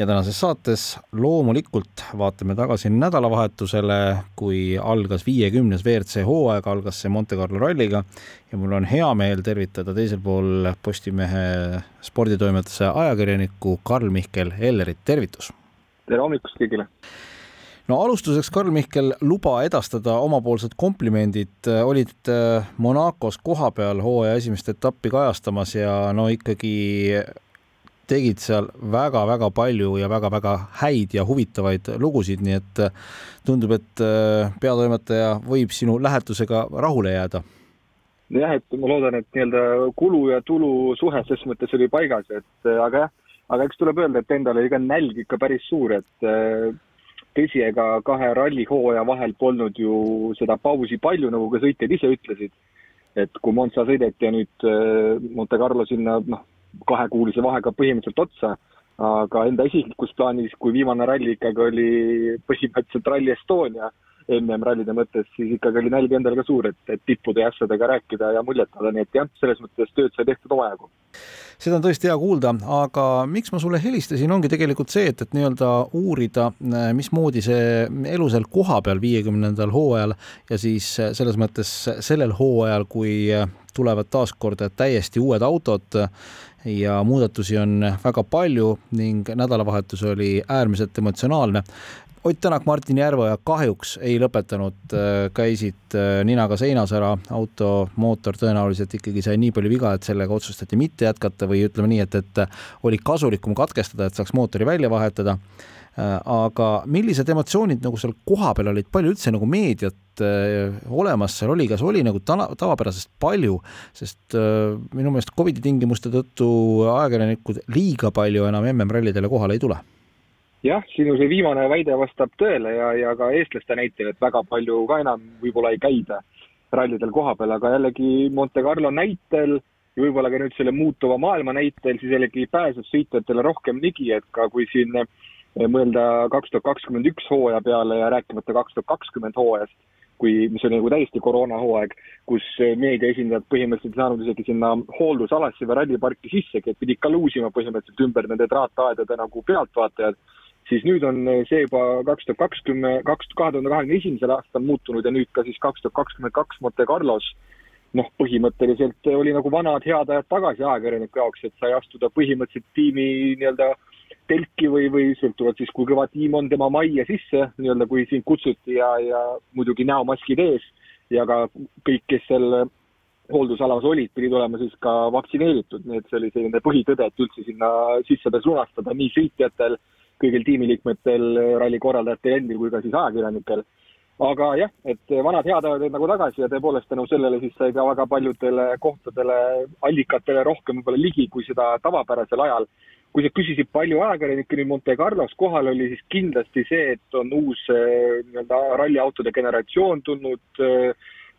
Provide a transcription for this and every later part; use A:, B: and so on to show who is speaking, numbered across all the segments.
A: Ja tänases saates loomulikult vaatame tagasi nädalavahetusele, kui algas viiekümnes WRC hooaeg, algas see Monte Carlo ralliga ja mul on hea meel tervitada teisel pool Postimehe sporditoimetuse ajakirjanikku Karl-Mihkel Ellerit, tervitus!
B: tere hommikust kõigile!
A: no alustuseks, Karl-Mihkel, luba edastada omapoolsed komplimendid, olid äh, Monacos kohapeal hooaja esimest etappi kajastamas ja no ikkagi tegid seal väga-väga palju ja väga-väga häid ja huvitavaid lugusid, nii et äh, tundub, et äh, peatoimetaja võib sinu lähetusega rahule jääda.
B: jah, et ma loodan, et nii-öelda kulu ja tulu suhe ses mõttes oli paigas, et aga jah, aga eks tuleb öelda, et endal oli ka nälg ikka päris suur, et tõsi, ega kahe rallihooaja vahel polnud ju seda pausi palju, nagu ka sõitjad ise ütlesid. et kui Monza sõideti ja nüüd äh, Monte Carlo sinna noh, kahekuulise vahega põhimõtteliselt otsa, aga enda isiklikus plaanis, kui viimane ralli ikkagi oli põhimõtteliselt Rally Estonia MM-rallide mõttes, siis ikkagi oli nälg endal ka suur, et, et tippude ja asjadega rääkida ja muljetada, nii et jah, selles mõttes tööd sai tehtud omajagu.
A: Seda on tõesti hea kuulda, aga miks ma sulle helistasin, ongi tegelikult see, et, et nii-öelda uurida, mismoodi see elu seal kohapeal viiekümnendal hooajal ja siis selles mõttes sellel hooajal, kui tulevad taaskord täiesti uued autod ja muudatusi on väga palju ning nädalavahetus oli äärmiselt emotsionaalne. Ott Tänak, Martin Järveoja kahjuks ei lõpetanud, äh, käisid äh, ninaga seinas ära, auto mootor tõenäoliselt ikkagi sai nii palju viga, et sellega otsustati mitte jätkata või ütleme nii, et, et oli kasulikum katkestada, et saaks mootori välja vahetada. Äh, aga millised emotsioonid nagu seal kohapeal olid, palju üldse nagu meediat olemas seal oli, kas oli nagu tava, tavapärasest palju, sest minu meelest Covidi tingimuste tõttu ajakirjanikud liiga palju enam MM-rallidele kohale ei tule.
B: Jah, sinu see viimane väide vastab tõele ja, ja ka eestlaste näitel, et väga palju ka enam võib-olla ei käida rallidel kohapeal, aga jällegi Monte Carlo näitel ja võib-olla ka nüüd selle muutuva maailma näitel siis jällegi pääses sõitjatele rohkem ligi, et ka kui siin eh, mõelda kaks tuhat kakskümmend üks hooaja peale ja rääkimata kaks tuhat kakskümmend hooajast, kui, mis oli nagu täiesti koroonahooaeg, kus meedia esindajad põhimõtteliselt ei saanud isegi sinna hooldusalasse või ralliparki sissegi, et pidid ka luusima põhimõtteliselt ümber nende traataedade nagu pealtvaatajad. Siis nüüd on see juba kaks tuhat kakskümmend, kaks, kahe tuhande kahekümne esimesel aastal muutunud ja nüüd ka siis kaks tuhat kakskümmend kaks Monte Carlos. Noh, põhimõtteliselt oli nagu vanad head ajad tagasi ajakirjaniku jaoks, et sai astuda põhimõtteliselt tiimi nii-öelda telki või, või sõltuvalt siis, kui kõva tiim on tema majja sisse nii-öelda, kui sind kutsuti ja, ja muidugi näomaskid ees ja ka kõik, kes seal hooldusalas olid, pidid olema siis ka vaktsineeritud, nii et see oli selline põhitõde, et üldse sinna sisse pääs lunastada nii sõitjatel kõigil tiimiliikmetel, ralli korraldajatel endil kui ka siis ajakirjanikel. aga jah, et vanad head ajad olid nagu tagasi ja tõepoolest tänu sellele siis sai ka väga paljudele kohtadele, allikatele rohkem võib-olla ligi kui seda tavapärasel ajal. Kui sa küsisid, palju ajakirjanikke nüüd Monte Carlos kohal oli, siis kindlasti see, et on uus eh, nii-öelda ralliautode generatsioon tulnud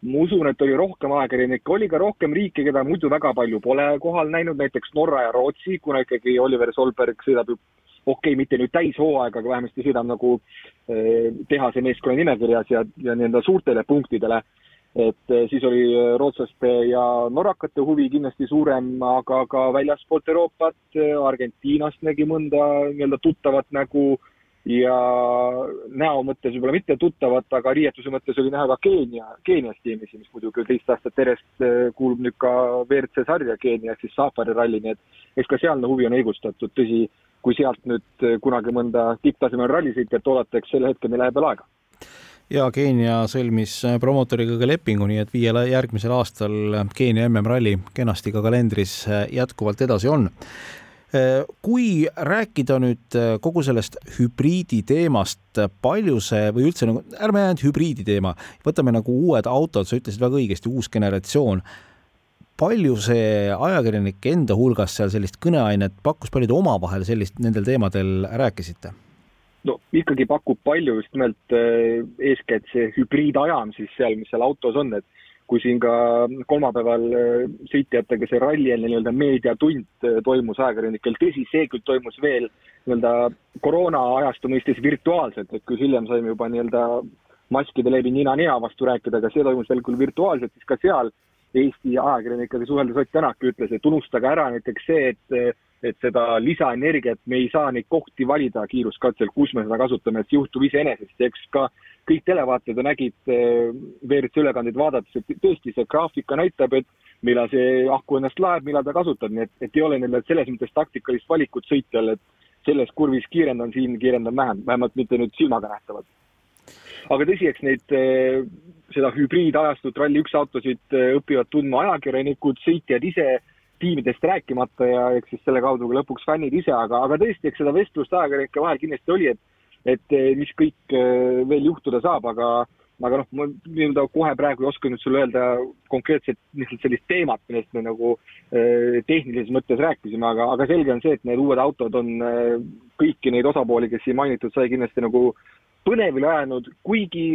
B: ma usun, et oli rohkem ajakirjanikke, oli ka rohkem riike, keda muidu väga palju pole kohal näinud, näiteks Norra ja Rootsi, kuna ikkagi Oliver Solberg sõidab ju okei okay,, mitte nüüd täishooaega, aga vähemasti sõidab nagu eh, tehase meeskonna nimekirjas ja, ja nii-öelda suurtele punktidele. Et eh, siis oli eh, rootslaste ja norrakate huvi kindlasti suurem, aga ka väljaspoolt Euroopat, Argentiinast nägi mõnda nii-öelda tuttavat nägu ja näo mõttes võib-olla mitte tuttavat, aga riietuse mõttes oli näha ka Keenia, Keenias tiimisi, mis muidugi teist aastat järjest kuulub nüüd ka WRC sarja Keenia ehk siis Safari ralli, nii et eks ka sealne huvi on õigustatud, tõsi, kui sealt nüüd eh, kunagi mõnda tipptasemel rallisõitjat oodata, eks selle hetkeni läheb veel aega
A: ja Keenia sõlmis eh, promootoriga ka lepingu, nii et viiel järgmisel aastal Keenia MM-ralli kenasti ka kalendris eh, jätkuvalt edasi on. kui rääkida nüüd kogu sellest hübriidi teemast, palju see või üldse nagu, ärme ainult hübriidi teema, võtame nagu uued autod, sa ütlesid väga õigesti, uus generatsioon palju see ajakirjanike enda hulgas seal sellist kõneainet pakkus, palju te omavahel sellist, nendel teemadel rääkisite?
B: No ikkagi pakub palju just nimelt eh, eeskätt see hübriidajam siis seal, mis seal autos on, et kui siin ka kolmapäeval sõitjatega see rallieelne nii-öelda meediatund toimus ajakirjanikel, tõsi, see küll toimus veel nii-öelda koroona ajastu mõistes virtuaalselt, et kui hiljem saime juba nii-öelda maskide läbi nina-nina vastu rääkida, aga see toimus veel küll virtuaalselt, siis ka seal Eesti ajakirjanikega suheldes Ott Tänak ütles, et unustage ära näiteks see, et et seda lisaenergiat me ei saa neid kohti valida kiiruskatsel, kus me seda kasutame, et see juhtub iseenesest. Eks ka kõik televaatajad nägid eh, WRC ülekandeid vaadates, et tõesti see graafika näitab, et millal see aku ennast laeb, millal ta kasutab, nii et, et ei ole neil selles mõttes taktikalist valikut sõitjal, et selles kurvis kiirendan, siin kiirendan vähem, vähemalt mitte nüüd silmaga nähtavalt. Aga tõsi, eks neid, eh, seda hübriidajastut Rally1 autosid eh, õpivad tundma ajakirjanikud, sõitjad ise, tiimidest rääkimata ja eks siis selle kaudu ka lõpuks fännid ise, aga, aga tõesti, eks seda vestlust ajakirjanike vahel kindlasti oli, et, et eh, mis kõik veel juhtuda saab, aga, aga noh, ma nii-öelda kohe praegu ei oska nüüd sulle öelda konkreetselt lihtsalt sellist teemat, millest me nagu tehnilises mõttes rääkisime, aga, aga selge on see, et need uued autod on kõiki neid osapooli, kes siin mainitud sai, kindlasti nagu põnevile ajanud, kuigi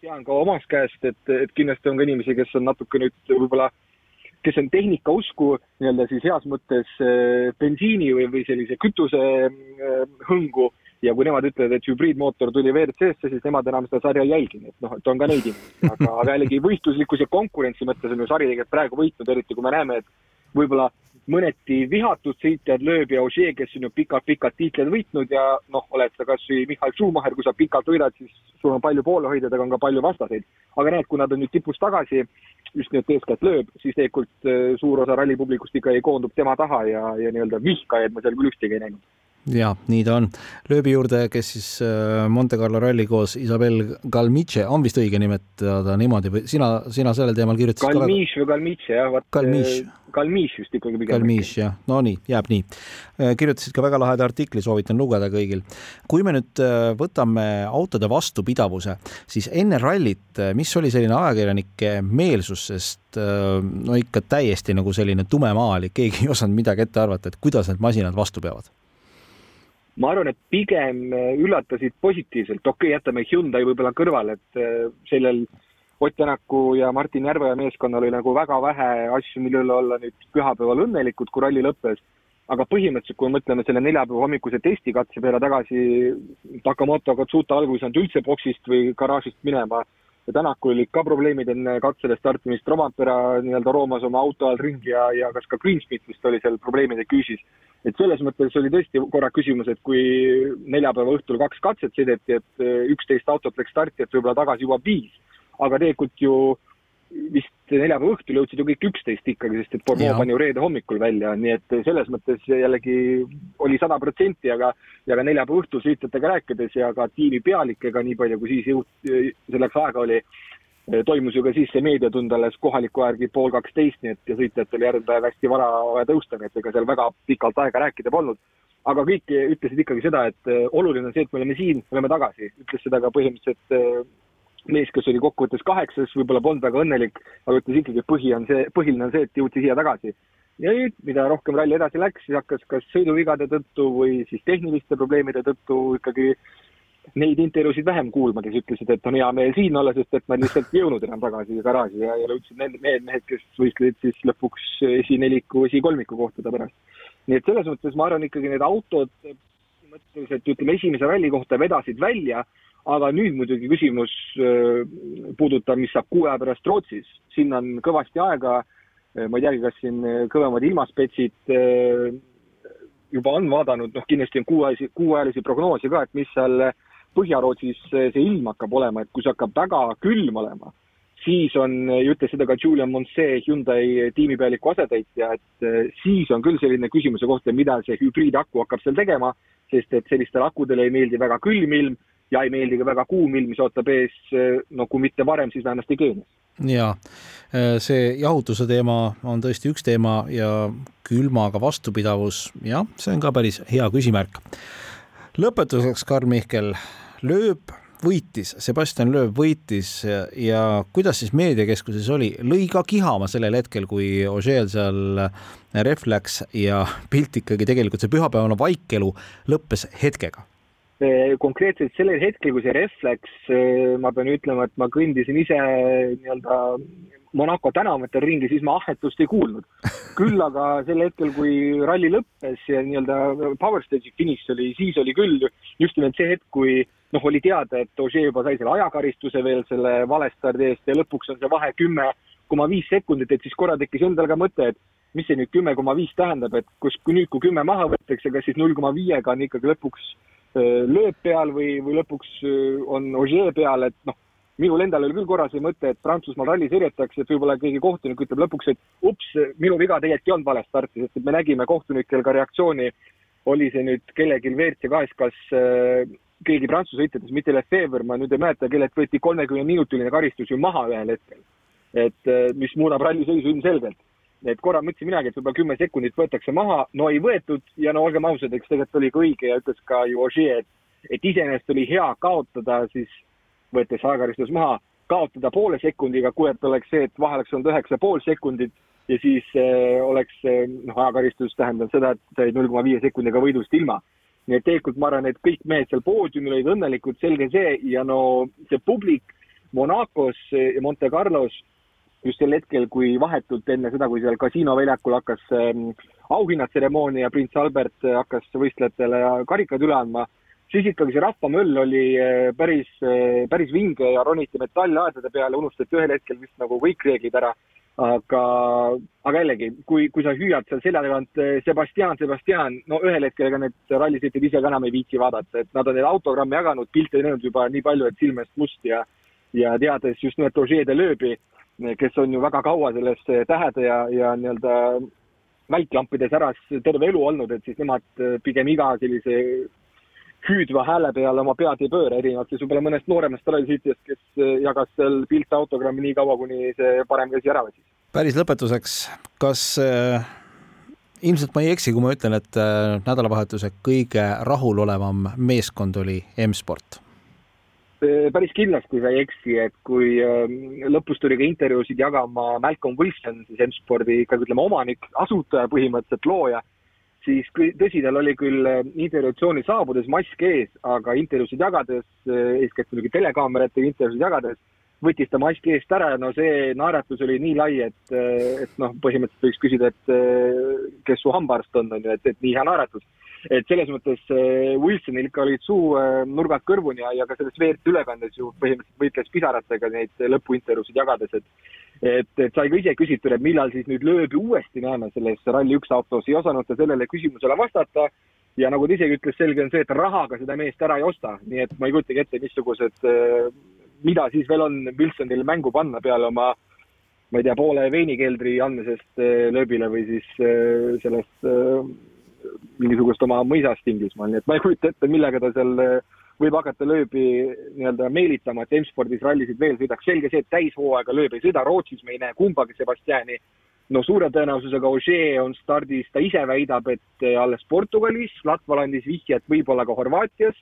B: tean ka omast käest, et, et kindlasti on ka inimesi, kes on natuke nüüd võib-olla, kes on tehnika usku nii-öelda siis heas mõttes äh, bensiini või, või sellise kütuse äh, hõngu ja kui nemad ütlevad, et hübriidmootor tuli WRC-sse, siis nemad enam seda sarja ei jälgi, nii et noh, et on ka neid inimesi, aga, aga jällegi võistluslikkuse konkurentsi mõttes on ju sari tegelikult praegu võitnud, eriti kui me näeme, et võib-olla mõneti vihatud sõitjad, Lööb ja Ožee, kes on ju pikalt-pikalt tiitleid võitnud ja noh, oled sa kas või Michal Schumacher, kui sa pikalt võidad, siis sul on palju poolehoidjaid, aga on ka palju vastaseid. aga näed, kui nad on nüüd tipus tagasi, just nimelt eeskätt Lööb, siis tegelikult äh, suur osa rallipublikust ikkagi koondub tema taha ja, ja nii-öelda vihkajaid ma seal küll ühtegi ei näinud
A: ja nii ta on. lööbi juurde, kes siis äh, Monte Carlo ralli koos Isabel Galmiche, on vist õige nimetada niimoodi või sina, sina sellel teemal kirjutasid
B: Galmiche või Galmiche jah, vot
A: Galmiche.
B: Galmiche vist ikkagi pigem.
A: Galmiche jah, no nii, jääb nii. Äh, kirjutasid ka väga laheda artikli, soovitan lugeda kõigil. kui me nüüd äh, võtame autode vastupidavuse, siis enne rallit, mis oli selline ajakirjanike meelsus, sest no ikka täiesti nagu selline tume maal, keegi ei osanud midagi ette arvata, et kuidas need masinad vastu peavad
B: ma arvan, et pigem äh, üllatasid positiivselt, okei okay,, jätame Hyundai võib-olla kõrvale, et äh, sellel Ott Tänaku ja Martin Järveoja meeskonnal oli nagu väga vähe asju, mille üle olla nüüd pühapäeval õnnelikud, kui ralli lõppes. aga põhimõtteliselt, kui me mõtleme selle neljapäeva hommikuse testikatse peale tagasi, Takamoto Katsuta alguses ei saanud üldse boksist või garaažist minema ja Tänakul olid ka probleemid enne katsele startimist, Romapera nii-öelda roomas oma auto all ringi ja, ja kas ka Greensmith vist oli seal probleemide küüsis. Et selles mõttes oli tõesti korra küsimus, et kui neljapäeva õhtul kaks katset sõideti, et üksteist autot läks starti, et võib-olla tagasi jõuab viis. aga tegelikult ju vist neljapäeva õhtul jõudsid ju kõik üksteist ikkagi, sest et Bordeaux pani ju reede hommikul välja, nii et selles mõttes jällegi oli sada protsenti, aga ja ka neljapäeva õhtul sõitjatega rääkides ja ka tiimi pealikega, nii palju kui siis jõud-, selleks aega oli, toimus ju ka siis see meediatund alles kohaliku järgi pool kaksteist, nii et ja sõitjatel järgmine päev hästi vara vaja tõusta, nii et ega seal väga pikalt aega rääkida polnud. aga kõik ütlesid ikkagi seda, et oluline on see, et me oleme siin, me oleme tagasi, ütles seda ka põhimõtteliselt mees, kes oli kokkuvõttes kaheksas, võib-olla polnud väga õnnelik, aga ütles ikkagi, põhi on see, põhiline on see, et jõuti siia tagasi. ja nüüd, mida rohkem ralli edasi läks, siis hakkas kas sõiduvigade tõttu või siis tehniliste probleemide tõttu ikkagi neid intervjuusid vähem kuulma, kes ütlesid, et on hea meel siin olla, sest et nad lihtsalt ei jõudnud enam tagasi garaaži ja, ja jõudsid need mehed, mehed, kes võistlesid siis lõpuks esineliku, esikolmiku kohtade pärast. nii et selles mõttes ma arvan ikkagi need autod mõtteliselt ütleme, esimese ralli kohta vedasid välja aga nüüd muidugi küsimus äh, puudutab, mis saab kuu aja pärast Rootsis, sinna on kõvasti aega, äh, ma ei teagi, kas siin äh, kõvemad ilmaspetsid juba on vaadanud, noh kindlasti on kuuajalisi, kuuajalisi prognoose ka, et mis seal Põhja-Rootsis see ilm hakkab olema, et kui see hakkab väga külm olema, siis on, ütles seda ka Julian Monse, Hyundai tiimipealiku asetäitja, et siis on küll selline küsimuse koht, et mida see hübriidaku hakkab seal tegema, sest et sellistele akudele ei meeldi väga külm ilm ja ei meeldi ka väga kuum ilm, mis ootab ees, no kui mitte varem, siis vähemasti Keenias.
A: ja see jahutuse teema on tõesti üks teema ja külmaga vastupidavus, jah, see on ka päris hea küsimärk. Lõpetuseks, Karl Mihkel, lööb võitis, Sebastian Loeb võitis ja, ja kuidas siis meediakeskuses oli, lõi ka kihama sellel hetkel, kui Ožeel seal ref läks ja pilt ikkagi tegelikult see pühapäevane vaikelu lõppes hetkega
B: konkreetselt sellel hetkel, kui see ref läks, ma pean ütlema, et ma kõndisin ise nii-öelda Monaco tänavatel ringi, siis ma ahhetust ei kuulnud. küll aga sel hetkel, kui ralli lõppes ja nii-öelda power stage'i finiš oli, siis oli küll just nimelt see hetk, kui noh, oli teada, et Ožee juba sai selle ajakaristuse veel selle valestardi eest ja lõpuks on see vahe kümme koma viis sekundit, et siis korra tekkis endal ka mõte, et mis see nüüd kümme koma viis tähendab, et kus, kui nüüd, kui kümme maha võetakse, kas siis null koma viiega on ikkagi lõpuks lööb peal või, või lõpuks on Ožee peal, et noh minul endal oli küll korra see mõte, et Prantsusmaal ralli sõidetakse, et võib-olla keegi kohtunik ütleb lõpuks, et ups, minu viga tegelikult ei olnud vales starti, sest et me nägime kohtunikel ka reaktsiooni, oli see nüüd kellelgi WRC kahes, kas äh, keegi Prantsuse sõitjatest, mitte Lefebvre, ma nüüd ei mäleta, kellelt võeti kolmekümne minutiline karistus ju maha ühel hetkel. et äh, mis muudab ralliseisu ilmselgelt. Et korra mõtlesin minagi, et võib-olla kümme sekundit võetakse maha, no ei võetud ja no olgem ausad, eks tegelikult oli ka õige ja ütles ka ju Ogier, et, et iseenesest oli hea kaotada siis võetakse aekaristus maha, kaotada poole sekundiga, kui et oleks see, et vahe oleks olnud üheksa pool sekundit ja siis äh, oleks äh, noh, ajakaristus tähendab seda, et sa jäid null koma viie sekundiga võidust ilma. nii et tegelikult ma arvan, et kõik mehed seal poodiumil olid õnnelikud, selge see, ja no see publik Monacos ja Monte Carlos just sel hetkel, kui vahetult enne seda, kui seal kasiinoväljakul hakkas ähm, auhinnatseremoonia ja prints Albert hakkas võistlejatele karikad üle andma siis ikkagi see rahvamöll oli eh, päris, eh, päris vinge ja roniti metalllaedade peale, unustati ühel hetkel vist nagu kõik reeglid ära. aga, aga jällegi, kui, kui sa hüüad seal selja tagant eh, Sebastian, Sebastian, no ühel hetkel ega need rallisõitjad ise ka enam ei viitsi vaadata, et nad on neid autogramme jaganud, pilte näinud juba nii palju, et silme eest must ja ja teades just nimelt Roger de Lööbi, kes on ju väga kaua selles tähede ja, ja nii-öelda välklampides äras terve elu olnud, et siis nemad pigem iga sellise hüüdva hääle peale oma pead ei pööra, erinevalt siis võib-olla mõnest nooremast rallisõitjast, kes eh, jagas seal pilte autogrammi nii kaua, kuni see parem käsi ära võttis.
A: päris lõpetuseks, kas äh, ilmselt ma ei eksi, kui ma ütlen, et äh, nädalavahetuse kõige rahulolevam meeskond oli M-sport?
B: Päris kindlasti sa ei eksi, et kui äh, lõpus tuli ka intervjuusid jagama Malcolm Wilson, siis M-spordi ikkagi ütleme omanik, asutaja põhimõtteliselt, looja siis tõsi, tal oli küll äh, intervjuatsiooni saabudes mask ees, aga intervjuusid jagades, äh, eeskätt muidugi telekaameratega intervjuusid jagades, võttis ta maski eest ära ja no see naeratus oli nii lai, et, äh, et noh, põhimõtteliselt võiks küsida, et kes su hambaarst on, on ju, et, et nii hea naeratus. Et selles mõttes Wilsonil ikka olid suu nurgad kõrvuni ja, ja ka selles WRC ülekandes ju põhimõtteliselt võitles pisaratega neid lõpuintervjuusid jagades, et et, et sai ka ise küsitud, et millal siis nüüd lööbi uuesti näeme selles Rally1 autos, ei osanud ta sellele küsimusele vastata. ja nagu ta isegi ütles, selge on see, et rahaga seda meest ära ei osta, nii et ma ei kujutagi ette, missugused, äh, mida siis veel on Wilsonil mängu panna peale oma ma ei tea, poole veinikeldri andmisest lööbile või siis sellest mingisugust oma mõisast Inglismaal, nii et ma ei kujuta ette, millega ta seal võib hakata lööbi nii-öelda meelitama, et M-spordis rallisid veel sõidaks. selge see, et täishooaega lööb ei sõida, Rootsis me ei näe kumbagi Sebastiani. no suure tõenäosusega Ožee on stardis, ta ise väidab, et alles Portugalis, Latval andis vihje, et võib-olla ka Horvaatias.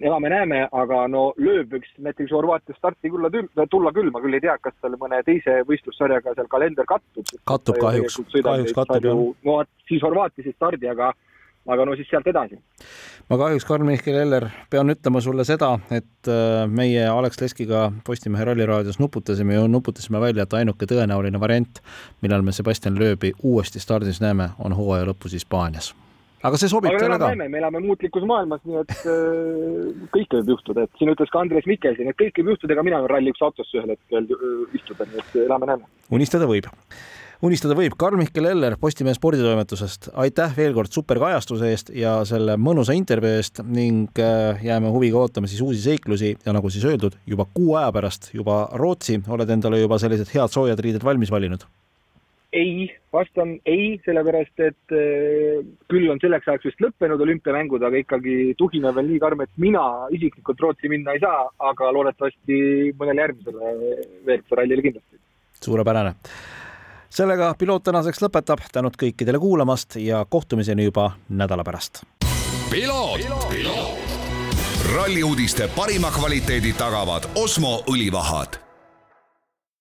B: Elame-näeme, aga no lööb võiks näiteks Horvaatias starti külla tulla küll, ma küll ei tea, kas tal mõne teise võistlussarjaga seal kalender kattub.
A: kattub kahjuks, kahjuks kattub jah.
B: no siis Horvaatias ei stardi, aga aga no siis sealt edasi.
A: ma kahjuks, Karl-Mihkel Eller, pean ütlema sulle seda, et äh, meie Alex Leskiga Postimehe Ralliraadios nuputasime ja nuputasime välja, et ainuke tõenäoline variant, millal me Sebastian Loebi uuesti stardis näeme, on hooaja lõpus Hispaanias aga see sobib
B: teile ka? me elame muutlikus maailmas, nii et äh, kõike võib juhtuda, et siin ütles ka Andres Mikkelson, et kõik võib juhtuda, ega mina võin Rally1 autosse ühel hetkel äh, istuda, nii et elame-näeme.
A: unistada võib unistada võib. Karl-Mihkel Eller Postimehe sporditoimetusest, aitäh veel kord superkajastuse eest ja selle mõnusa intervjuu eest ning äh, jääme huviga ootama siis uusi seiklusi ja nagu siis öeldud, juba kuu aja pärast juba Rootsi oled endale juba sellised head soojad riided valmis valinud?
B: Ei, vastan ei, sellepärast et äh, küll on selleks ajaks vist lõppenud olümpiamängud, aga ikkagi tuhin on veel nii karm, et mina isiklikult Rootsi minna ei saa, aga loodetavasti mõnele järgmisele WRC rallile kindlasti.
A: suurepärane. Sellega piloot tänaseks lõpetab, tänud kõikidele kuulamast ja kohtumiseni juba nädala pärast.
C: ralli uudiste parima kvaliteedi tagavad Osmo õlivahad